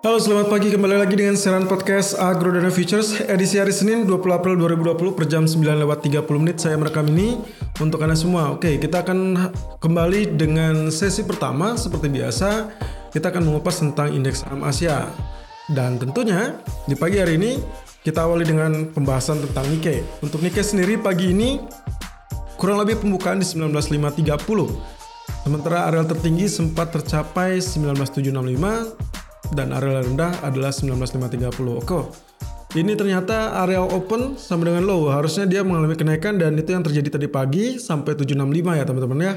Halo selamat pagi. Kembali lagi dengan siaran podcast Agro Dana Futures edisi hari Senin 20 April 2020 per jam 9 lewat 30 menit. Saya merekam ini untuk Anda semua. Oke kita akan kembali dengan sesi pertama. Seperti biasa kita akan mengupas tentang indeks saham Asia. Dan tentunya di pagi hari ini kita awali dengan pembahasan tentang Nikkei. Untuk Nikkei sendiri pagi ini kurang lebih pembukaan di 19530 sementara area tertinggi sempat tercapai 19765 dan area rendah adalah 19530. Oke. Ini ternyata area open sama dengan low. Harusnya dia mengalami kenaikan dan itu yang terjadi tadi pagi sampai 765 ya teman-teman ya.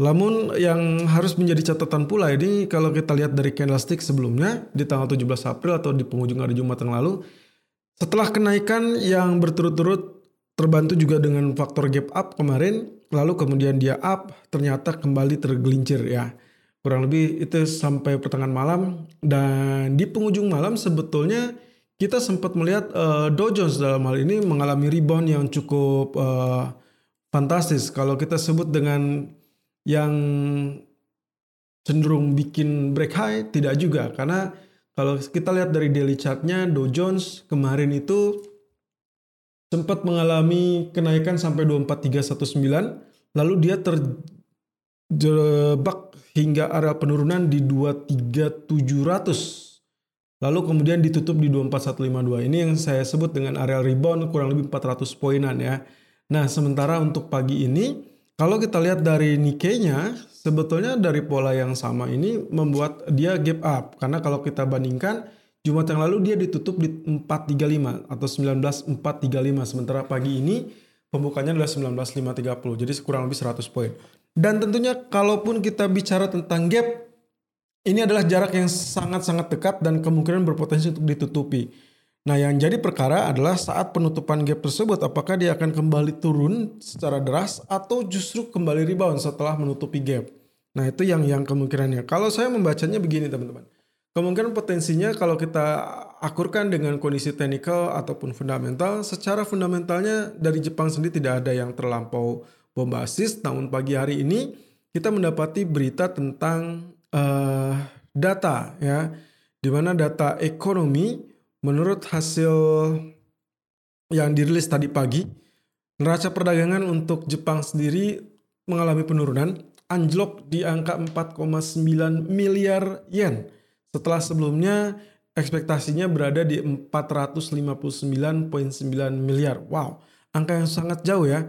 Namun yang harus menjadi catatan pula ini kalau kita lihat dari candlestick sebelumnya di tanggal 17 April atau di penghujung hari Jumat yang lalu setelah kenaikan yang berturut-turut terbantu juga dengan faktor gap up kemarin lalu kemudian dia up ternyata kembali tergelincir ya kurang lebih itu sampai pertengahan malam. Dan di penghujung malam sebetulnya kita sempat melihat uh, Dow Jones dalam hal ini mengalami rebound yang cukup uh, fantastis. Kalau kita sebut dengan yang cenderung bikin break high tidak juga. Karena kalau kita lihat dari daily chartnya Dow Jones kemarin itu sempat mengalami kenaikan sampai 24319 lalu dia terjebak hingga area penurunan di 23700. Lalu kemudian ditutup di 24152. Ini yang saya sebut dengan area rebound kurang lebih 400 poinan ya. Nah, sementara untuk pagi ini kalau kita lihat dari Nikkei-nya sebetulnya dari pola yang sama ini membuat dia gap up karena kalau kita bandingkan Jumat yang lalu dia ditutup di 435 atau 19435 sementara pagi ini pembukanya adalah 19530 jadi kurang lebih 100 poin. Dan tentunya kalaupun kita bicara tentang gap, ini adalah jarak yang sangat-sangat dekat dan kemungkinan berpotensi untuk ditutupi. Nah yang jadi perkara adalah saat penutupan gap tersebut apakah dia akan kembali turun secara deras atau justru kembali rebound setelah menutupi gap. Nah itu yang yang kemungkinannya. Kalau saya membacanya begini teman-teman. Kemungkinan potensinya kalau kita akurkan dengan kondisi teknikal ataupun fundamental, secara fundamentalnya dari Jepang sendiri tidak ada yang terlampau bombastis. Namun pagi hari ini kita mendapati berita tentang uh, data ya, di mana data ekonomi menurut hasil yang dirilis tadi pagi, neraca perdagangan untuk Jepang sendiri mengalami penurunan, anjlok di angka 4,9 miliar yen. Setelah sebelumnya ekspektasinya berada di 459,9 miliar. Wow, angka yang sangat jauh ya.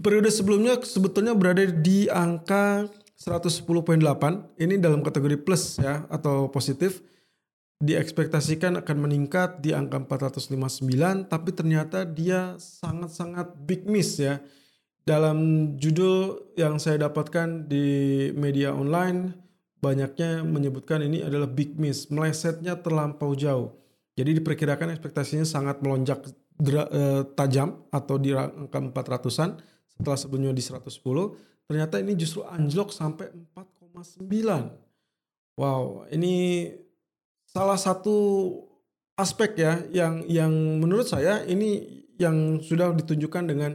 Periode sebelumnya sebetulnya berada di angka 110.8. Ini dalam kategori plus ya atau positif. Diekspektasikan akan meningkat di angka 459 tapi ternyata dia sangat-sangat big miss ya. Dalam judul yang saya dapatkan di media online banyaknya menyebutkan ini adalah big miss, melesetnya terlampau jauh. Jadi diperkirakan ekspektasinya sangat melonjak eh, tajam atau di angka 400-an setelah sebelumnya di 110 ternyata ini justru anjlok sampai 4,9 wow ini salah satu aspek ya yang yang menurut saya ini yang sudah ditunjukkan dengan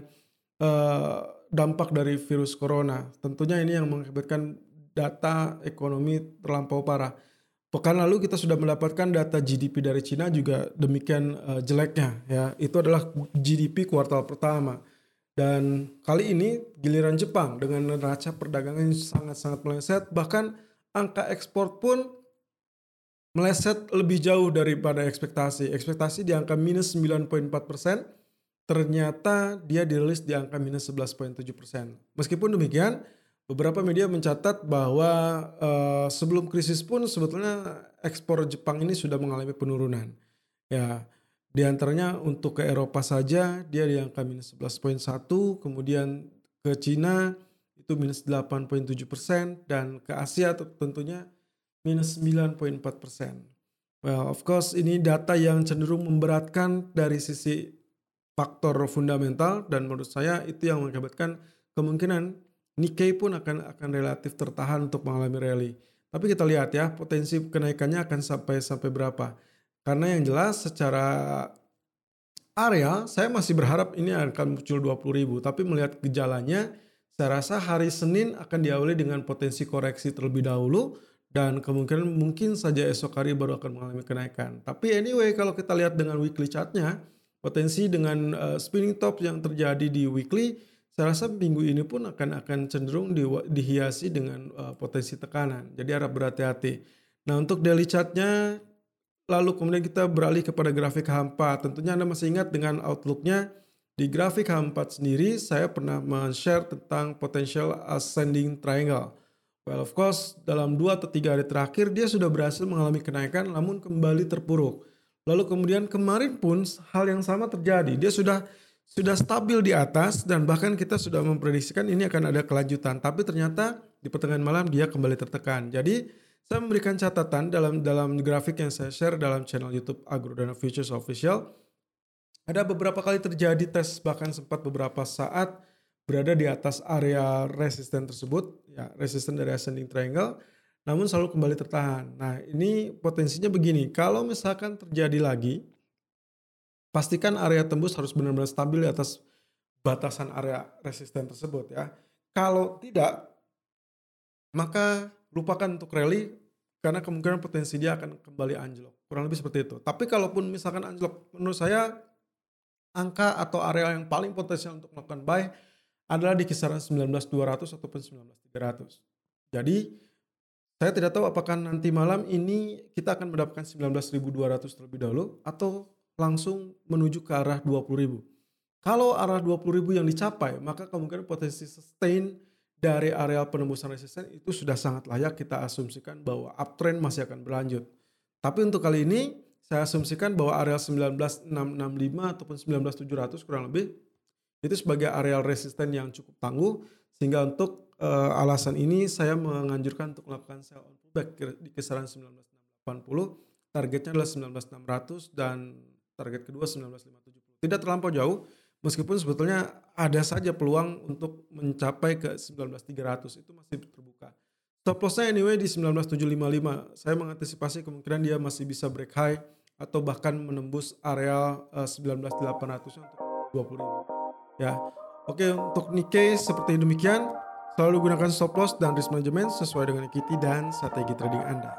uh, dampak dari virus corona tentunya ini yang mengakibatkan data ekonomi terlampau parah Pekan lalu kita sudah mendapatkan data GDP dari Cina juga demikian uh, jeleknya ya. Itu adalah GDP kuartal pertama. Dan kali ini giliran Jepang dengan neraca perdagangan yang sangat-sangat meleset, bahkan angka ekspor pun meleset lebih jauh daripada ekspektasi. Ekspektasi di angka minus 9.4 persen, ternyata dia dirilis di angka minus 11.7 persen. Meskipun demikian, beberapa media mencatat bahwa uh, sebelum krisis pun sebetulnya ekspor Jepang ini sudah mengalami penurunan. Ya, di antaranya untuk ke Eropa saja dia di angka minus 11.1, kemudian ke Cina itu minus 8.7 persen dan ke Asia tentunya minus 9.4 persen. Well, of course ini data yang cenderung memberatkan dari sisi faktor fundamental dan menurut saya itu yang mengakibatkan kemungkinan Nikkei pun akan akan relatif tertahan untuk mengalami rally. Tapi kita lihat ya potensi kenaikannya akan sampai sampai berapa. Karena yang jelas secara area saya masih berharap ini akan muncul 20 ribu. Tapi melihat gejalanya saya rasa hari Senin akan diawali dengan potensi koreksi terlebih dahulu dan kemungkinan mungkin saja esok hari baru akan mengalami kenaikan. Tapi anyway kalau kita lihat dengan weekly chartnya, potensi dengan uh, spinning top yang terjadi di weekly, saya rasa minggu ini pun akan akan cenderung di, dihiasi dengan uh, potensi tekanan. Jadi harap berhati-hati. Nah untuk daily chartnya, lalu kemudian kita beralih kepada grafik H4. Tentunya Anda masih ingat dengan outlooknya di grafik H4 sendiri, saya pernah men-share tentang potential ascending triangle. Well, of course, dalam 2 atau 3 hari terakhir, dia sudah berhasil mengalami kenaikan, namun kembali terpuruk. Lalu kemudian kemarin pun hal yang sama terjadi. Dia sudah sudah stabil di atas dan bahkan kita sudah memprediksikan ini akan ada kelanjutan. Tapi ternyata di pertengahan malam dia kembali tertekan. Jadi saya memberikan catatan dalam dalam grafik yang saya share dalam channel YouTube Agrodana Futures Official ada beberapa kali terjadi tes bahkan sempat beberapa saat berada di atas area resisten tersebut, ya resisten dari ascending triangle, namun selalu kembali tertahan. Nah ini potensinya begini, kalau misalkan terjadi lagi, pastikan area tembus harus benar-benar stabil di atas batasan area resisten tersebut ya. Kalau tidak, maka lupakan untuk rally karena kemungkinan potensi dia akan kembali anjlok. Kurang lebih seperti itu. Tapi kalaupun misalkan anjlok, menurut saya angka atau area yang paling potensial untuk melakukan buy adalah di kisaran 19.200 ataupun 19.300. Jadi saya tidak tahu apakah nanti malam ini kita akan mendapatkan 19.200 terlebih dahulu atau langsung menuju ke arah 20.000. Kalau arah 20.000 yang dicapai, maka kemungkinan potensi sustain dari area penembusan resisten itu sudah sangat layak kita asumsikan bahwa uptrend masih akan berlanjut. Tapi untuk kali ini saya asumsikan bahwa area 19665 ataupun 19700 kurang lebih itu sebagai areal resisten yang cukup tangguh sehingga untuk uh, alasan ini saya menganjurkan untuk melakukan sell on pullback di kisaran 19680 targetnya adalah 19600 dan target kedua 19570 tidak terlampau jauh meskipun sebetulnya ada saja peluang untuk mencapai ke 19300 itu masih terbuka stop lossnya anyway di 19755 saya mengantisipasi kemungkinan dia masih bisa break high atau bahkan menembus area uh, 19.800 untuk 20 ribu. Ya, oke untuk Nikkei seperti demikian. Selalu gunakan stop loss dan risk management sesuai dengan equity dan strategi trading Anda.